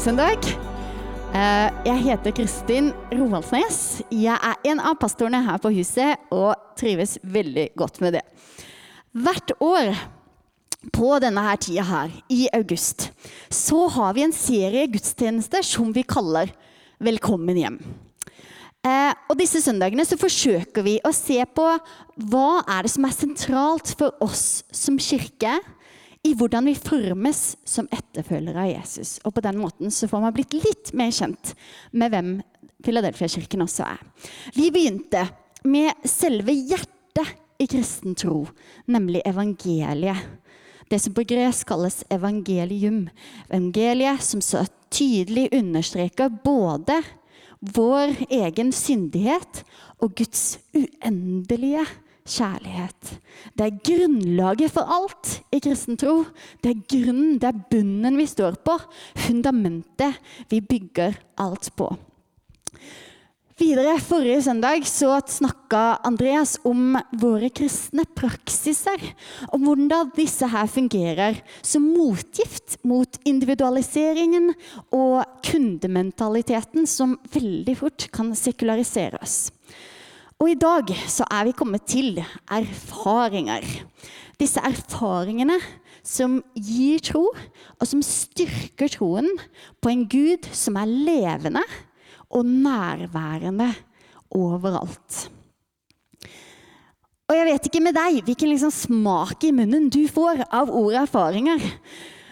Søndag. Eh, Jeg heter Kristin Roaldsnes. Jeg er en av pastorene her på huset og trives veldig godt med det. Hvert år på denne her tida her, i august, så har vi en serie gudstjenester som vi kaller Velkommen hjem. Eh, og disse søndagene så forsøker vi å se på hva er det som er sentralt for oss som kirke i hvordan vi formes som etterfølgere av Jesus. Og på den måten så får man blitt litt mer kjent med hvem Philadelphia-kirken også er. Vi begynte med selve hjertet i kristen tro, nemlig evangeliet. Det som på gresk kalles evangelium. Evangeliet som så tydelig understreker både vår egen syndighet og Guds uendelige kjærlighet. Det er grunnlaget for alt i kristen tro. Det er grunnen, det er bunnen vi står på. Fundamentet vi bygger alt på. Videre, Forrige søndag så snakka Andreas om våre kristne praksiser. Om hvordan disse her fungerer som motgift mot individualiseringen og kundementaliteten som veldig fort kan sekularisere oss. Og i dag så er vi kommet til erfaringer. Disse erfaringene som gir tro, og som styrker troen på en Gud som er levende og nærværende overalt. Og jeg vet ikke med deg hvilken liksom smak i munnen du får av ordet erfaringer.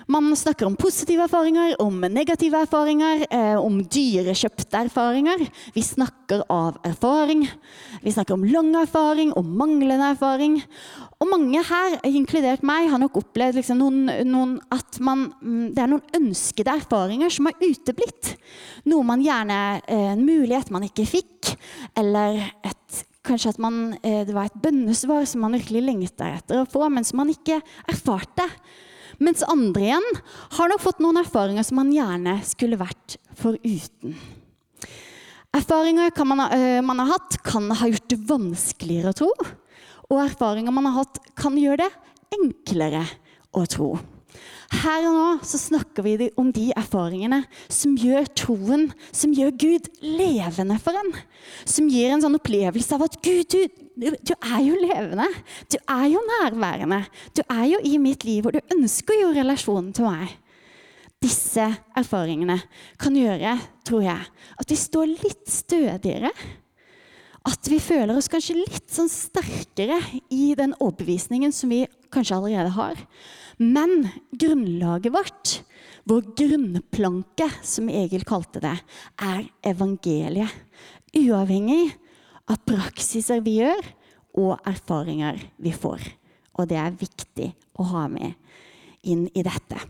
Man snakker om positive erfaringer, om negative erfaringer, eh, om dyrekjøpte erfaringer. Vi snakker av erfaring. Vi snakker om lang erfaring, om manglende erfaring. Og mange her, inkludert meg, har nok opplevd liksom noen, noen at man, det er noen ønskede erfaringer som har uteblitt. Noe man gjerne eh, En mulighet man ikke fikk, eller et Kanskje at man, eh, det var et bønnesvar som man virkelig lengta etter å få, men som man ikke erfarte. Mens andre igjen har nok fått noen erfaringer som man gjerne skulle vært foruten. Erfaringer man, uh, man har hatt, kan ha gjort det vanskeligere å tro. Og erfaringer man har hatt, kan gjøre det enklere å tro. Her og nå så snakker vi om de erfaringene som gjør troen, som gjør Gud levende for en. Som gir en sånn opplevelse av at Gud, du, du er jo levende. Du er jo nærværende. Du er jo i mitt liv, og du ønsker jo relasjonen til meg. Disse erfaringene kan gjøre, tror jeg, at vi står litt stødigere. At vi føler oss kanskje litt sånn sterkere i den overbevisningen som vi kanskje allerede har. Men grunnlaget vårt, vår grunnplanke, som Egil kalte det, er evangeliet. Uavhengig av praksiser vi gjør, og erfaringer vi får. Og det er viktig å ha med inn i dette.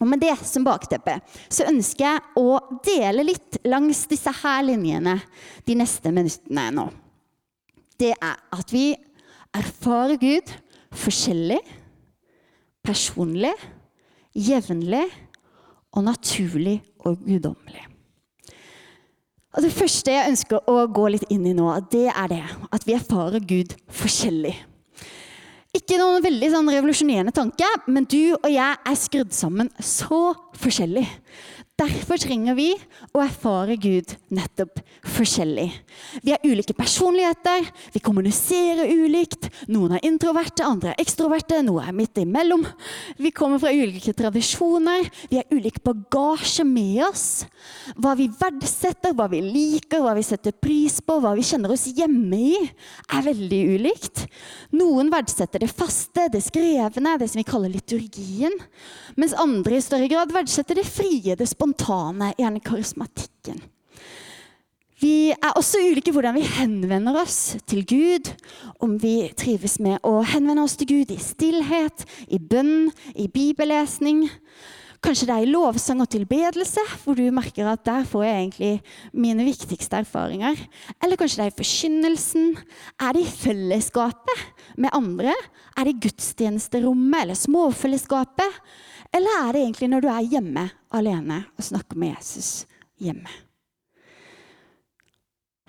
Og Med det som bakteppe så ønsker jeg å dele litt langs disse her linjene de neste minuttene nå. Det er at vi erfarer Gud forskjellig personlig, jevnlig og naturlig og guddommelig. Og Det første jeg ønsker å gå litt inn i nå, det er det at vi erfarer Gud forskjellig. Ikke noen veldig sånn revolusjonerende tanke, men du og jeg er skrudd sammen så forskjellig. Derfor trenger vi å erfare Gud nettopp forskjellig. Vi har ulike personligheter, vi kommuniserer ulikt. Noen er introverte, andre er ekstroverte, noe er midt imellom. Vi kommer fra ulike tradisjoner, vi har ulik bagasje med oss. Hva vi verdsetter, hva vi liker, hva vi setter pris på, hva vi kjenner oss hjemme i, er veldig ulikt. Noen verdsetter det faste, det skrevne, det som vi kaller liturgien. Mens andre i større grad verdsetter det frie, det spontane spontane, gjerne karismatikken. Vi er også ulike hvordan vi henvender oss til Gud. Om vi trives med å henvende oss til Gud i stillhet, i bønn, i bibellesning. Kanskje det er i lovsang og tilbedelse, hvor du merker at der får jeg egentlig mine viktigste erfaringer. Eller kanskje det er i forkynnelsen. Er det i fellesskapet med andre? Er det i gudstjenesterommet eller småfellesskapet? Eller er det egentlig når du er hjemme alene og snakker med Jesus hjemme?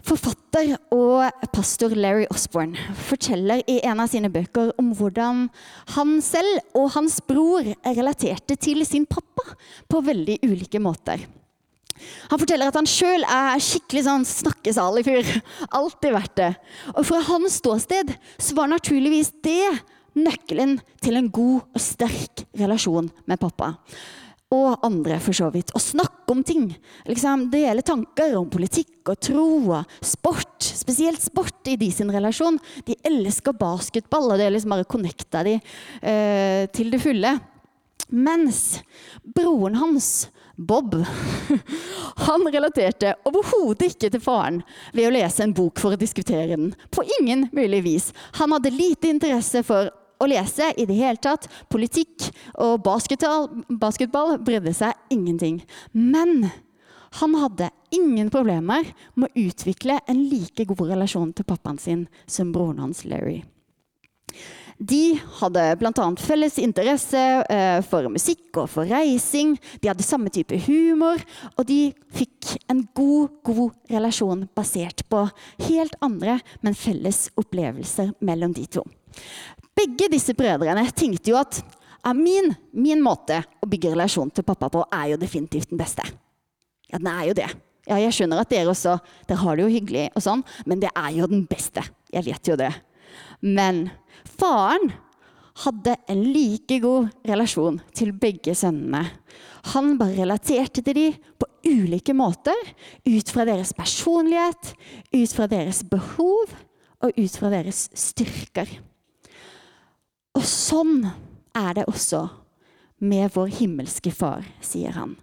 Forfatter og pastor Larry Osborne forteller i en av sine bøker om hvordan han selv og hans bror relaterte til sin pappa på veldig ulike måter. Han forteller at han sjøl er skikkelig sånn snakkesalig fyr. Alltid vært det. Og fra hans ståsted så var naturligvis det nøkkelen til en god og sterk relasjon med pappa. Og andre, for så vidt. Å snakke om ting. Liksom, dele tanker om politikk og tro og sport. Spesielt sport i de sin relasjon. De elsker basketball, og det er liksom bare connecta de eh, til det fulle. Mens broren hans Bob. Han relaterte overhodet ikke til faren ved å lese en bok for å diskutere den. På ingen mulig vis. Han hadde lite interesse for å lese i det hele tatt. Politikk og basketball, basketball brydde seg ingenting. Men han hadde ingen problemer med å utvikle en like god relasjon til pappaen sin som broren hans Larry. De hadde bl.a. felles interesse eh, for musikk og for reising. De hadde samme type humor, og de fikk en god, god relasjon basert på helt andre, men felles opplevelser mellom de to. Begge disse brødrene tenkte jo at min, min måte å bygge relasjon til pappa på er jo definitivt den beste. Ja, den er jo det. Ja, jeg skjønner at dere også dere har det jo hyggelig, og sånn, men det er jo den beste. Jeg vet jo det. Men faren hadde en like god relasjon til begge sønnene. Han bare relaterte til dem på ulike måter, ut fra deres personlighet, ut fra deres behov og ut fra deres styrker. Og sånn er det også med vår himmelske far, sier han.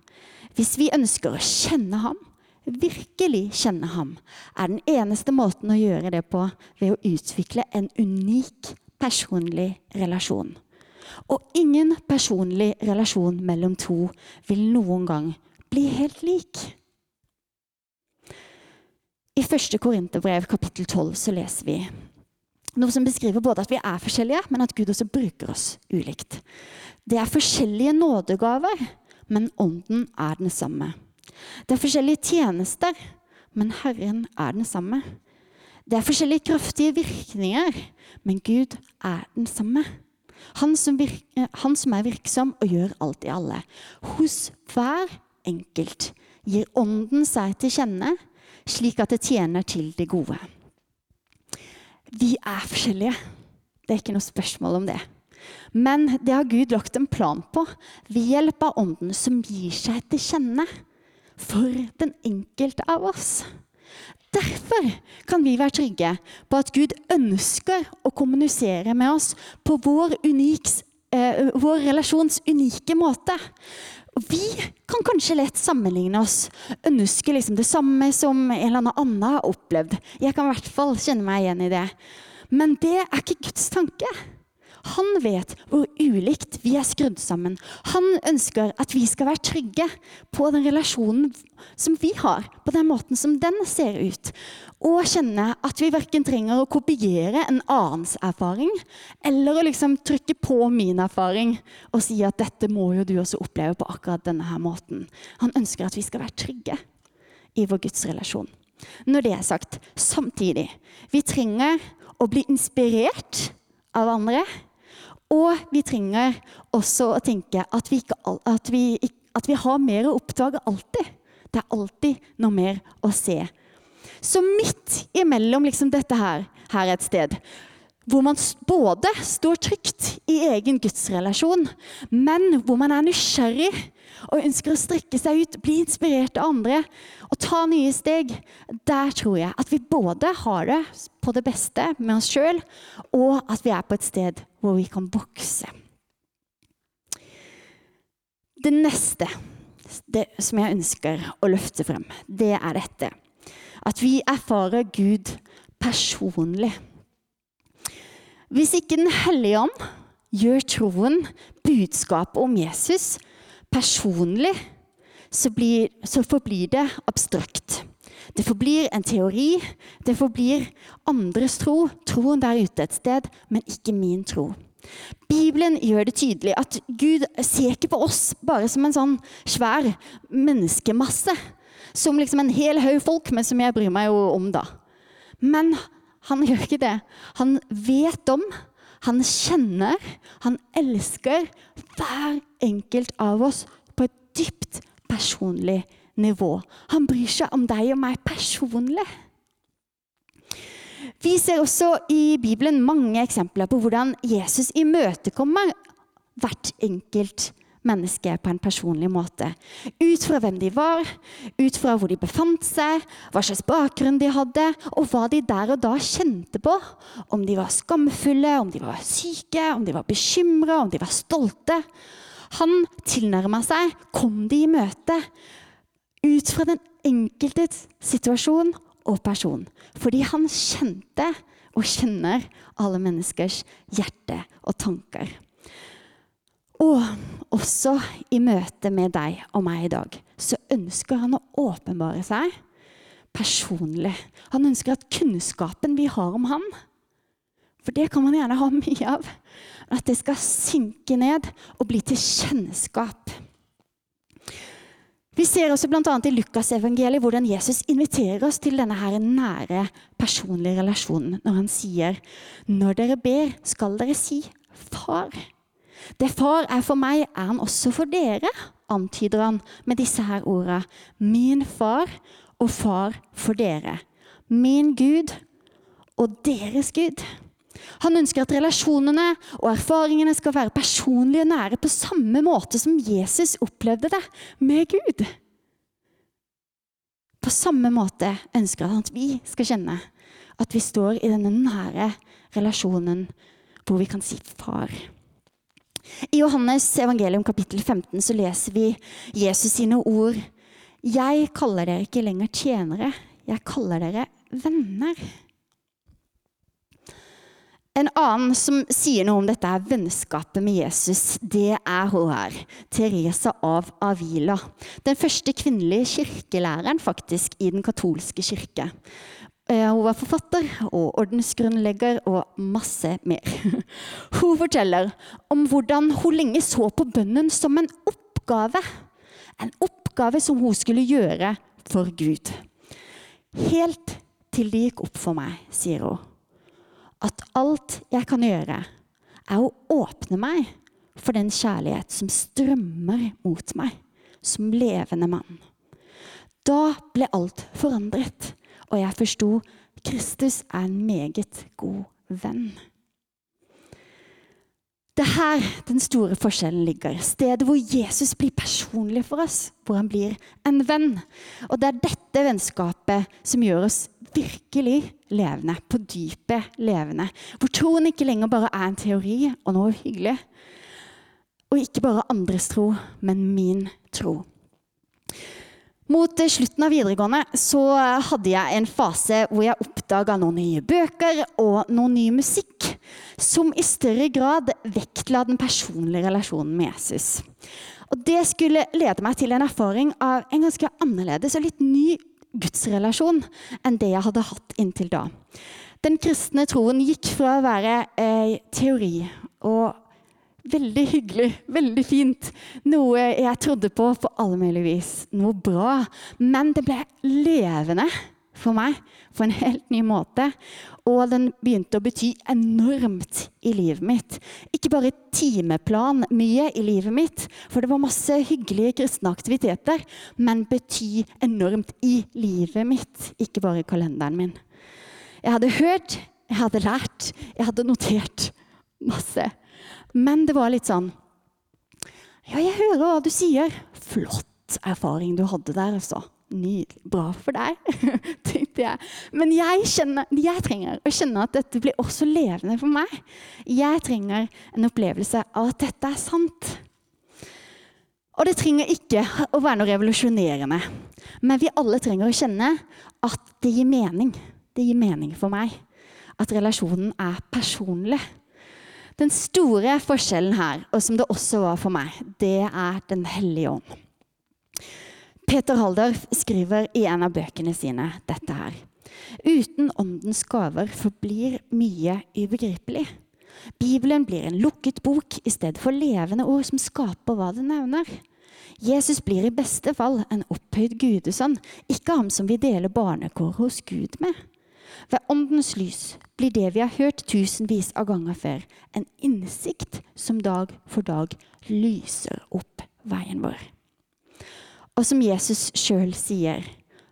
Hvis vi ønsker å kjenne ham, virkelig kjenne ham, er den eneste måten å gjøre det på ved å utvikle en unik personlig relasjon. Og ingen personlig relasjon mellom to vil noen gang bli helt lik. I første Korinterbrev kapittel 12 så leser vi noe som beskriver både at vi er forskjellige, men at Gud også bruker oss ulikt. Det er forskjellige nådegaver, men ånden er den samme. Det er forskjellige tjenester, men Herren er den samme. Det er forskjellige kraftige virkninger, men Gud er den samme. Han som, virker, han som, er virksom og gjør alt i alle. Hos hver enkelt gir Ånden seg til kjenne, slik at det tjener til det gode. Vi er forskjellige. Det er ikke noe spørsmål om det. Men det har Gud lagt en plan på ved hjelp av Ånden som gir seg til kjenne for den enkelte av oss. Derfor kan vi være trygge på at Gud ønsker å kommunisere med oss på vår, uniks, eh, vår relasjons unike måte. Vi kan kanskje lett sammenligne oss, ønske liksom det samme som en eller annen har opplevd. Jeg kan i hvert fall kjenne meg igjen i det. Men det er ikke Guds tanke. Han vet hvor ulikt vi er skrudd sammen. Han ønsker at vi skal være trygge på den relasjonen som vi har, på den måten som den ser ut. Og kjenne at vi verken trenger å kopiere en annens erfaring, eller å liksom trykke på min erfaring og si at dette må jo du også oppleve på akkurat denne her måten. Han ønsker at vi skal være trygge i vår gudsrelasjon. Når det er sagt, samtidig Vi trenger å bli inspirert av andre og vi trenger også å tenke at vi, ikke, at vi, at vi har mer å oppdage alltid. Det er alltid noe mer å se. Så midt imellom liksom dette her, her et sted, hvor man både står trygt i egen gudsrelasjon, men hvor man er nysgjerrig og ønsker å strekke seg ut, bli inspirert av andre og ta nye steg, der tror jeg at vi både har det på det beste med oss sjøl, og at vi er på et sted hvor vi kan vokse. Det neste det som jeg ønsker å løfte frem, det er dette. At vi erfarer Gud personlig. Hvis ikke Den hellige ånd gjør troen, budskapet om Jesus, personlig, så, blir, så forblir det abstrakt. Det forblir en teori. Det forblir andres tro. Troen der ute et sted, men ikke min tro. Bibelen gjør det tydelig at Gud ser ikke på oss bare som en sånn svær menneskemasse, som liksom en hel haug folk, men som jeg bryr meg jo om, da. Men han gjør ikke det. Han vet om, han kjenner, han elsker hver enkelt av oss på et dypt personlig nivå. Han bryr seg om deg og meg personlig. Vi ser også i Bibelen mange eksempler på hvordan Jesus imøtekommer hvert enkelt menneske på en personlig måte. Ut fra hvem de var, ut fra hvor de befant seg, hva slags bakgrunn de hadde, og hva de der og da kjente på. Om de var skamfulle, om de var syke, om de var bekymra, om de var stolte. Han tilnærma seg, kom de i møte, ut fra den enkeltes situasjon og person. Fordi han kjente og kjenner alle menneskers hjerte og tanker. Og også i møte med deg og meg i dag så ønsker han å åpenbare seg personlig. Han ønsker at kunnskapen vi har om ham, for det kan man gjerne ha mye av, at det skal synke ned og bli til kjennskap. Vi ser også bl.a. i Lukasevangeliet hvordan Jesus inviterer oss til denne her nære, personlige relasjonen når han sier når dere ber, skal dere si 'Far'. Det far er for meg, er han også for dere, antyder han med disse her orda. Min far og far for dere. Min Gud og deres Gud. Han ønsker at relasjonene og erfaringene skal være personlige og nære på samme måte som Jesus opplevde det med Gud. På samme måte ønsker han at vi skal kjenne at vi står i denne nære relasjonen hvor vi kan si 'far'. I Johannes evangelium kapittel 15 så leser vi Jesus sine ord. Jeg kaller dere ikke lenger tjenere, jeg kaller dere venner. En annen som sier noe om dette er vennskapet med Jesus, det er hun her. Teresa av Avila. Den første kvinnelige kirkelæreren faktisk i den katolske kirke. Eh, hun var forfatter og ordensgrunnlegger og masse mer. Hun forteller om hvordan hun lenge så på bønnen som en oppgave. En oppgave som hun skulle gjøre for Gud. Helt til det gikk opp for meg, sier hun at alt jeg kan gjøre, er å åpne meg for den kjærlighet som strømmer mot meg som levende mann. Da ble alt forandret, og jeg forsto Kristus er en meget god venn. Det er her den store forskjellen ligger. Stedet hvor Jesus blir personlig for oss. Hvor han blir en venn. Og det er dette vennskapet som gjør oss virkelig levende. På dypet levende. Hvor troen ikke lenger bare er en teori og noe hyggelig. Og ikke bare andres tro, men min tro. Mot slutten av videregående så hadde jeg en fase hvor jeg oppdaga noen nye bøker og noe ny musikk som i større grad vektla den personlige relasjonen med Jesus. Og Det skulle lede meg til en erfaring av en ganske annerledes og litt ny gudsrelasjon enn det jeg hadde hatt inntil da. Den kristne troen gikk fra å være eh, teori og Veldig hyggelig, veldig fint. Noe jeg trodde på på alle mulige vis. Noe bra. Men det ble levende for meg på en helt ny måte. Og den begynte å bety enormt i livet mitt. Ikke bare timeplan mye i livet mitt, for det var masse hyggelige kristne aktiviteter, men bety enormt i livet mitt, ikke bare i kalenderen min. Jeg hadde hørt, jeg hadde lært, jeg hadde notert masse. Men det var litt sånn Ja, jeg hører hva du sier. Flott erfaring du hadde der, altså. Nydelig. Bra for deg, tenkte jeg. Men jeg, kjenner, jeg, trenger å kjenne at dette blir også levende for meg. Jeg trenger en opplevelse av at dette er sant. Og det trenger ikke å være noe revolusjonerende. Men vi alle trenger å kjenne at det gir mening. Det gir mening for meg. At relasjonen er personlig. Den store forskjellen her, og som det også var for meg, det er Den hellige ånd. Peter Haldorf skriver i en av bøkene sine dette her. Uten åndens gaver forblir mye ubegripelig. Bibelen blir en lukket bok i stedet for levende ord som skaper hva det nevner. Jesus blir i beste fall en opphøyd gudesønn, ikke ham som vi deler barnekår hos Gud med. Ved Åndens lys blir det vi har hørt tusenvis av ganger før, en innsikt som dag for dag lyser opp veien vår. Og som Jesus sjøl sier,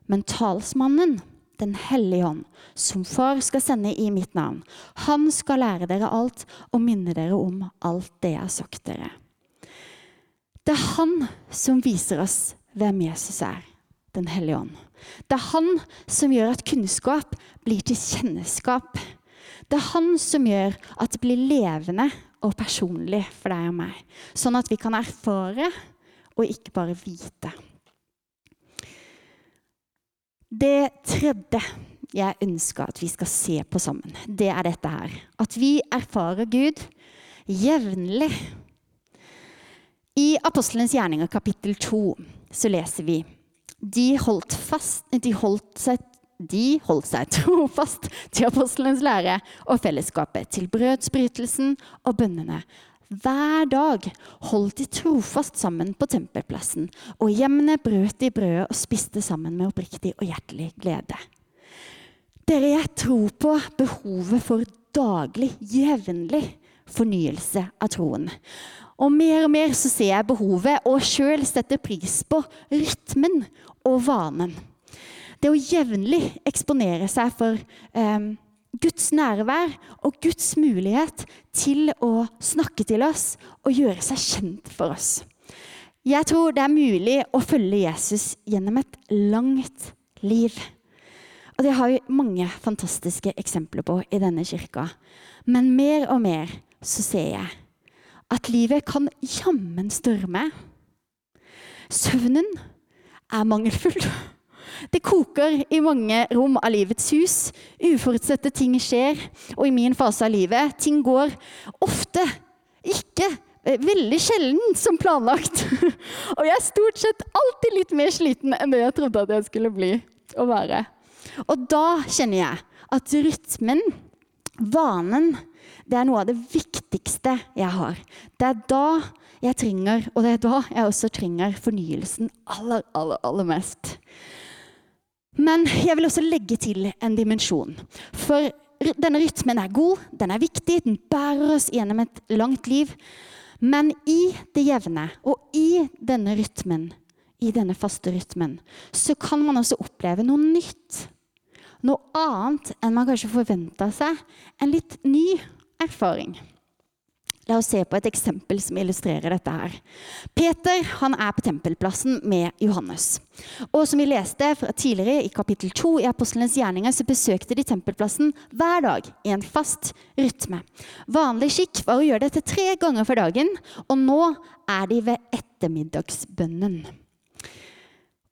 men talsmannen, Den hellige ånd, som far skal sende i mitt navn, han skal lære dere alt og minne dere om alt det jeg har sagt dere. Det er han som viser oss hvem Jesus er, Den hellige ånd. Det er han som gjør at kunnskap blir til kjennskap. Det er han som gjør at det blir levende og personlig for deg og meg. Sånn at vi kan erfare og ikke bare vite. Det tredje jeg ønsker at vi skal se på sammen, det er dette her. At vi erfarer Gud jevnlig. I Apostelens gjerninger kapittel 2 så leser vi de holdt, fast, de holdt seg de holdt seg trofast til apostelens lære og fellesskapet, til brødsbrytelsen og bønnene. Hver dag holdt de trofast sammen på tempelplassen, og hjemmene brøt de brødet og spiste sammen med oppriktig og hjertelig glede. Dere, jeg tror på behovet for daglig, jevnlig fornyelse av troen. Og mer og mer så ser jeg behovet, og sjøl setter pris på rytmen og vanen. Det å jevnlig eksponere seg for eh, Guds nærvær og Guds mulighet til å snakke til oss og gjøre seg kjent for oss. Jeg tror det er mulig å følge Jesus gjennom et langt liv. Og det har vi mange fantastiske eksempler på i denne kirka. Men mer og mer så ser jeg at livet kan jammen storme. Søvnen er mangelfull. Det koker i mange rom av livets hus. Uforutsette ting skjer. Og i min fase av livet ting går ofte ikke eh, Veldig sjelden som planlagt. Og jeg er stort sett alltid litt mer sliten enn det jeg trodde at jeg skulle bli og være. Og da kjenner jeg at rytmen, vanen, det er noe av det viktigste jeg har. Det er da jeg trenger, og det er da jeg også trenger fornyelsen aller, aller, aller mest. Men jeg vil også legge til en dimensjon. For denne rytmen er god, den er viktig, den bærer oss gjennom et langt liv. Men i det jevne og i denne rytmen, i denne faste rytmen, så kan man også oppleve noe nytt. Noe annet enn man kanskje forventa seg. En litt ny erfaring. La oss se på et eksempel som illustrerer dette. her. Peter han er på tempelplassen med Johannes. Og som vi leste tidligere i kapittel 2 i Apostlenes gjerninger, så besøkte de tempelplassen hver dag i en fast rytme. Vanlig skikk var å gjøre dette tre ganger for dagen, og nå er de ved ettermiddagsbønnen.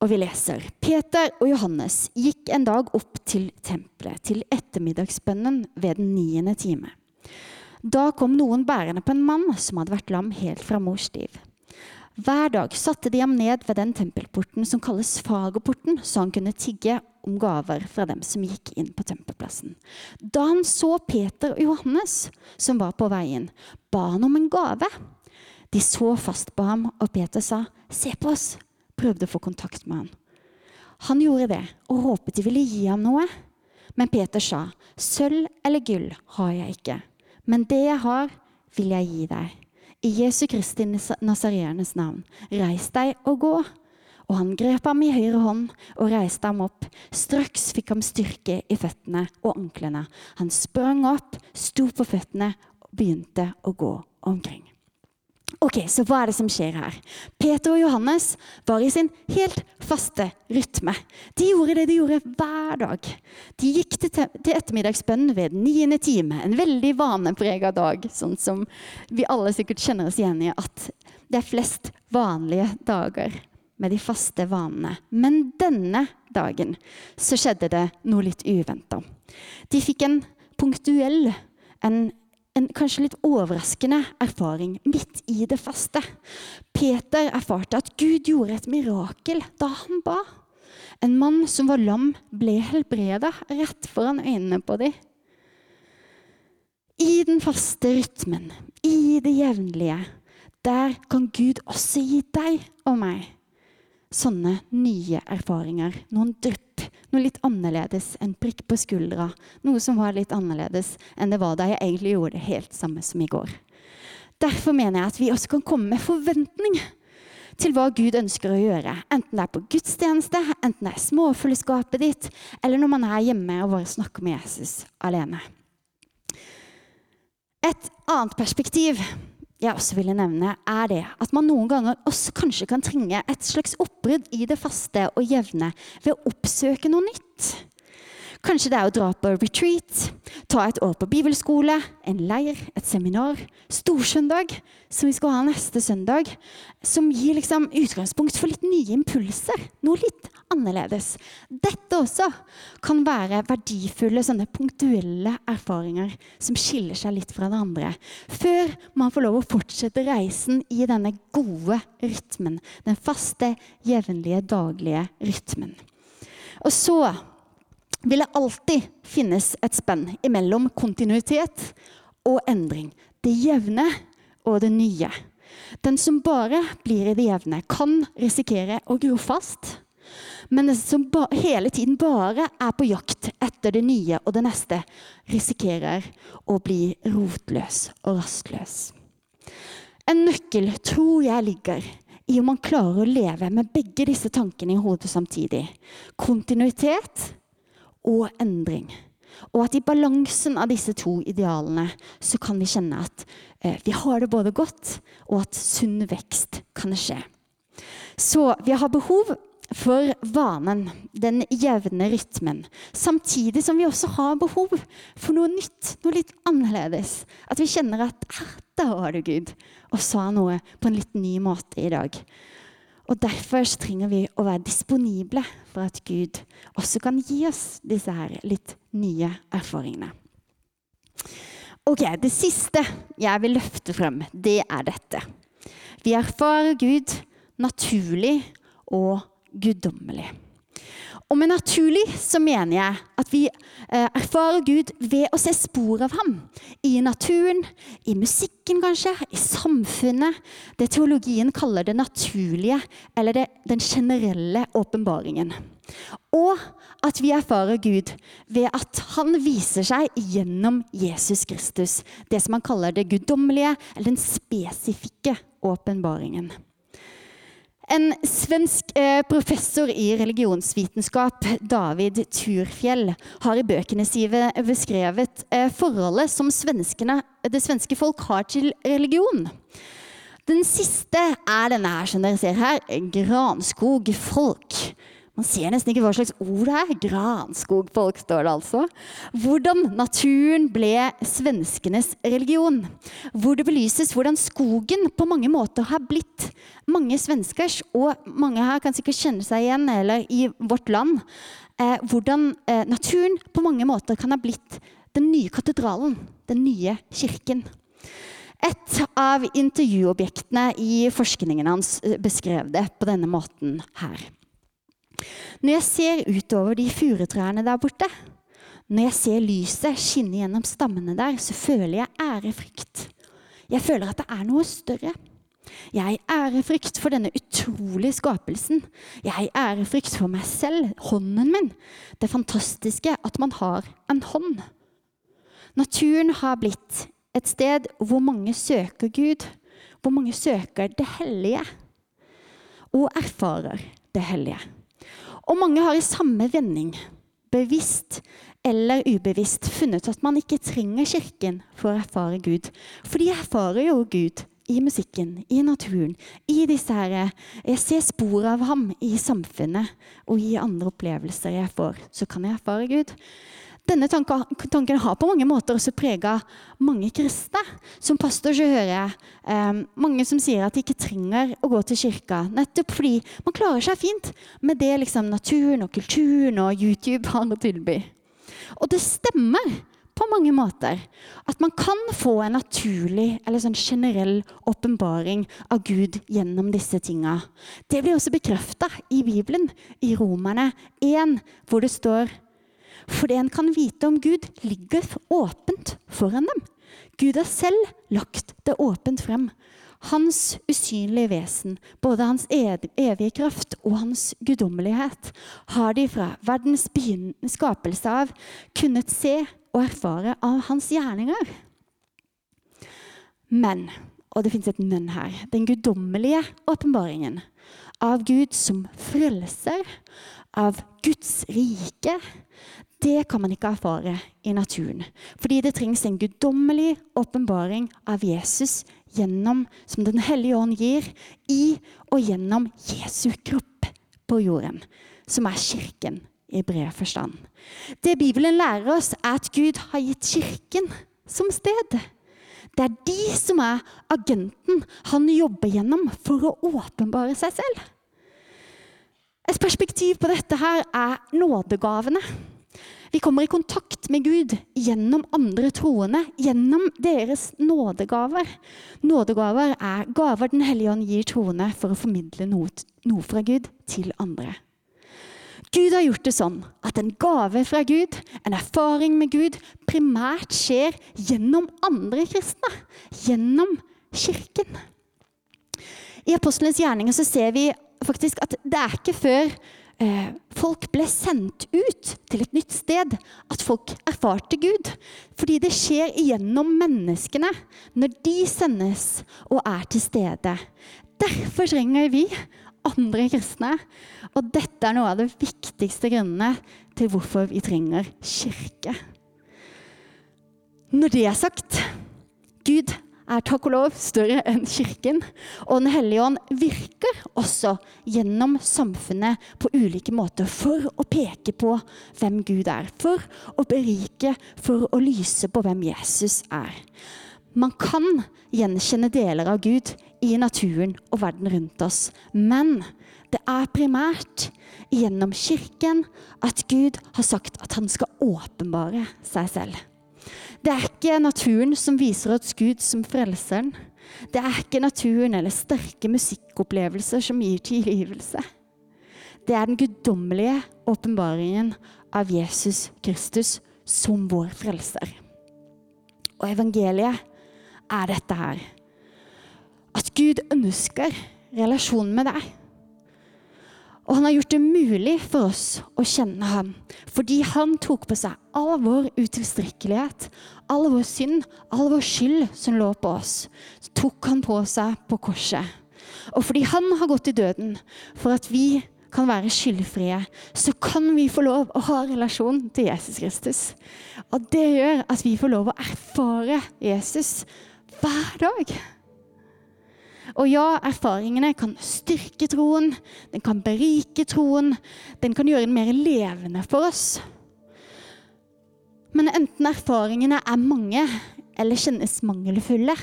Og vi leser Peter og Johannes gikk en dag opp til tempelet, til ettermiddagsbønnen ved den niende time. Da kom noen bærende på en mann som hadde vært lam helt fra mors liv. Hver dag satte de ham ned ved den tempelporten som kalles Fagerporten, så han kunne tigge om gaver fra dem som gikk inn på tempelplassen. Da han så Peter og Johannes, som var på veien, ba han om en gave. De så fast på ham, og Peter sa, 'Se på oss', prøvde å få kontakt med han. Han gjorde det og håpet de ville gi ham noe. Men Peter sa, 'Sølv eller gull har jeg ikke.' Men det jeg har, vil jeg gi deg. I Jesu Kristi Nasarenes navn, reis deg og gå. Og han grep ham i høyre hånd og reiste ham opp. Straks fikk ham styrke i føttene og anklene. Han sprang opp, sto på føttene og begynte å gå omkring. Ok, Så hva er det som skjer her? Peter og Johannes var i sin helt faste rytme. De gjorde det de gjorde hver dag. De gikk til, ettermiddagsbønn ved den niende time. En veldig vaneprega dag, sånn som vi alle sikkert kjenner oss igjen i. At det er flest vanlige dager med de faste vanene. Men denne dagen så skjedde det noe litt uventa. De fikk en punktuell, en en kanskje litt overraskende erfaring midt i det faste. Peter erfarte at Gud gjorde et mirakel da han ba. En mann som var lam, ble helbreda rett foran øynene på dem. I den faste rytmen, i det jevnlige, Der kan Gud også gi deg og meg sånne nye erfaringer. Noen drypp, noe litt annerledes. En prikk på skuldra. Noe som var litt annerledes enn det var da jeg egentlig gjorde det helt samme som i går. Derfor mener jeg at vi også kan komme med forventning til hva Gud ønsker å gjøre. Enten det er på gudstjeneste, enten det er småfellesskapet ditt, eller når man er hjemme og bare snakker med Jesus alene. Et annet perspektiv jeg også ville nevne, er det at man noen ganger også kanskje kan trenge et slags oppbrudd i det faste og jevne ved å oppsøke noe nytt. Kanskje det er å dra på retreat, ta et år på bibelskole, en leir, et seminar, storsøndag, som vi skal ha neste søndag, som gir liksom utgangspunkt for litt nye impulser. Noe litt annerledes. Dette også kan være verdifulle sånne punktuelle erfaringer som skiller seg litt fra det andre. Før man får lov å fortsette reisen i denne gode rytmen. Den faste, jevnlige, daglige rytmen. Og så vil det alltid finnes et spenn mellom kontinuitet og endring. Det jevne og det nye. Den som bare blir i det jevne, kan risikere å gro fast. Men den som hele tiden bare er på jakt etter det nye og det neste, risikerer å bli rotløs og rastløs. En nøkkel tror jeg ligger i om man klarer å leve med begge disse tankene i hodet samtidig. Kontinuitet og endring. Og at i balansen av disse to idealene så kan vi kjenne at eh, vi har det både godt, og at sunn vekst kan skje. Så vi har behov for vanen, den jevne rytmen. Samtidig som vi også har behov for noe nytt, noe litt annerledes. At vi kjenner at 'der var du, Gud', og sa noe på en litt ny måte i dag. Og Derfor trenger vi å være disponible for at Gud også kan gi oss disse her litt nye erfaringene. Ok, Det siste jeg vil løfte frem, det er dette. Vi erfarer Gud naturlig og guddommelig. Og med naturlig så mener jeg at vi eh, erfarer Gud ved å se spor av ham. I naturen, i musikken kanskje, i samfunnet. Det teologien kaller det naturlige, eller det, den generelle åpenbaringen. Og at vi erfarer Gud ved at han viser seg gjennom Jesus Kristus. Det som han kaller det guddommelige, eller den spesifikke åpenbaringen. En svensk eh, professor i religionsvitenskap, David Turfjell, har i bøkene sine beskrevet eh, forholdet som det svenske folk har til religion. Den siste er denne her, som dere ser her. Granskogfolk. Man ser nesten ikke hva slags ord det er. Granskogfolk, står det altså. Hvordan naturen ble svenskenes religion. Hvor det belyses hvordan skogen på mange måter har blitt mange svenskers, og mange her kan sikkert kjenne seg igjen, eller i vårt land, eh, hvordan eh, naturen på mange måter kan ha blitt den nye katedralen, den nye kirken. Et av intervjuobjektene i forskningen hans eh, beskrev det på denne måten her. Når jeg ser utover de furutrærne der borte, når jeg ser lyset skinne gjennom stammene der, så føler jeg ærefrykt. Jeg føler at det er noe større. Jeg ærefrykt for denne utrolige skapelsen. Jeg ærefrykt for meg selv, hånden min. Det fantastiske at man har en hånd. Naturen har blitt et sted hvor mange søker Gud. Hvor mange søker det hellige. Og erfarer det hellige. Og mange har i samme vending, bevisst eller ubevisst, funnet at man ikke trenger Kirken for å erfare Gud. For de erfarer jo Gud i musikken, i naturen, i disse her Jeg ser spor av ham i samfunnet og i andre opplevelser jeg får. Så kan jeg erfare Gud. Denne tanken har på mange måter også prega mange kristne. Som pastor så hører jeg eh, mange som sier at de ikke trenger å gå til kirka. Nettopp fordi man klarer seg fint med det liksom, naturen og kulturen og YouTube har å tilby. Og det stemmer på mange måter. At man kan få en naturlig eller sånn generell åpenbaring av Gud gjennom disse tinga. Det blir også bekrefta i Bibelen, i Romerne 1, hvor det står for det en kan vite om Gud, ligger åpent foran dem. Gud har selv lagt det åpent frem. Hans usynlige vesen, både hans evige kraft og hans guddommelighet, har de fra verdens skapelse av kunnet se og erfare av hans gjerninger. Men, og det fins et men her, den guddommelige åpenbaringen av Gud som frelser, av Guds rike, det kan man ikke erfare i naturen. Fordi det trengs en guddommelig åpenbaring av Jesus gjennom, som Den hellige ånd gir, i og gjennom Jesu kropp på jorden, som er kirken i bred forstand. Det Bibelen lærer oss, er at Gud har gitt kirken som sted. Det er de som er agenten han jobber gjennom for å åpenbare seg selv. Et perspektiv på dette her er nådegavene. Vi kommer i kontakt med Gud gjennom andre troende, gjennom deres nådegaver. Nådegaver er gaver Den hellige ånd gir troende for å formidle noe, noe fra Gud til andre. Gud har gjort det sånn at en gave fra Gud, en erfaring med Gud, primært skjer gjennom andre kristne. Gjennom kirken. I apostelens gjerninger så ser vi faktisk at det er ikke før folk ble sendt ut til et nytt sted, at folk erfarte Gud. Fordi det skjer gjennom menneskene når de sendes og er til stede. Derfor trenger vi andre kristne. Og dette er noe av de viktigste grunnene til hvorfor vi trenger kirke. Når det er sagt Gud er takk og lov større enn Kirken. Og Den hellige ånd virker også gjennom samfunnet på ulike måter for å peke på hvem Gud er. For å berike, for å lyse på hvem Jesus er. Man kan gjenkjenne deler av Gud i naturen og verden rundt oss. Men det er primært gjennom Kirken at Gud har sagt at han skal åpenbare seg selv. Det er ikke naturen som viser oss Gud som frelseren. Det er ikke naturen eller sterke musikkopplevelser som gir tilgivelse. Det er den guddommelige åpenbaringen av Jesus Kristus som vår frelser. Og evangeliet er dette her. At Gud ønsker relasjonen med deg. Og han har gjort det mulig for oss å kjenne ham, fordi han tok på seg all vår utilstrekkelighet, all vår synd, all vår skyld som lå på oss. Så tok han på seg på korset. Og fordi han har gått i døden for at vi kan være skyldfrie, så kan vi få lov å ha relasjon til Jesus Kristus. Og det gjør at vi får lov å erfare Jesus hver dag. Og ja, erfaringene kan styrke troen, den kan berike troen, den kan gjøre den mer levende for oss. Men enten erfaringene er mange eller kjennes mangelfulle,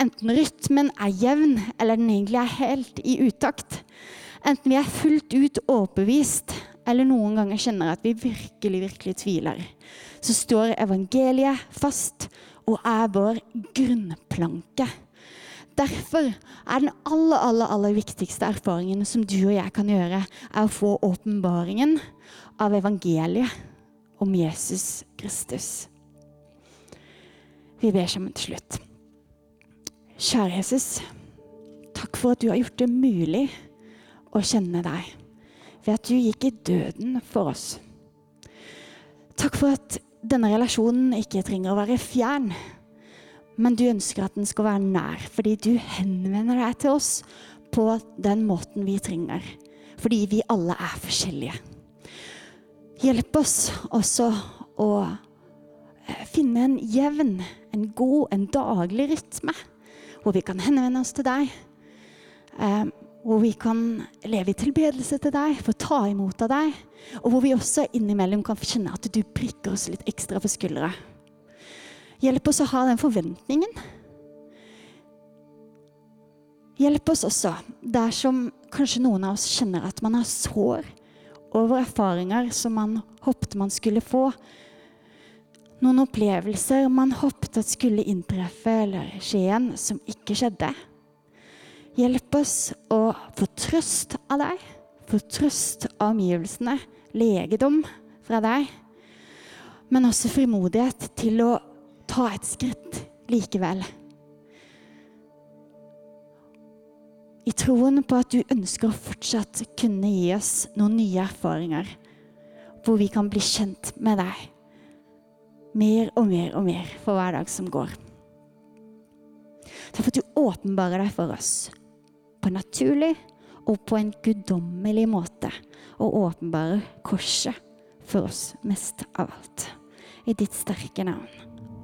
enten rytmen er jevn eller den egentlig er helt i utakt, enten vi er fullt ut overbevist eller noen ganger kjenner at vi virkelig, virkelig tviler, så står evangeliet fast og er vår grunnplanke. Derfor er den aller, aller, aller viktigste erfaringen som du og jeg kan gjøre, er å få åpenbaringen av evangeliet om Jesus Kristus. Vi ber sammen til slutt. Kjære Jesus, takk for at du har gjort det mulig å kjenne deg ved at du gikk i døden for oss. Takk for at denne relasjonen ikke trenger å være fjern men du ønsker at den skal være nær, fordi du henvender deg til oss på den måten vi trenger. Fordi vi alle er forskjellige. Hjelp oss også å eh, finne en jevn, en god, en daglig rytme, hvor vi kan henvende oss til deg. Eh, hvor vi kan leve i tilbedelse til deg, få ta imot av deg. Og hvor vi også innimellom kan kjenne at du prikker oss litt ekstra på skuldra. Hjelp oss å ha den forventningen. Hjelp oss også dersom kanskje noen av oss kjenner at man har sår over erfaringer som man håpte man skulle få. Noen opplevelser man håpte at skulle inntreffe eller skje igjen, som ikke skjedde. Hjelp oss å få trøst av deg, få trøst av omgivelsene, legedom fra deg, men også frimodighet til å ta et skritt likevel. i troen på at du ønsker å fortsatt kunne gi oss noen nye erfaringer, hvor vi kan bli kjent med deg mer og mer og mer for hver dag som går. Takk for at du åpenbarer deg for oss på en naturlig og på en guddommelig måte, og åpenbarer korset for oss mest av alt. I ditt sterke navn.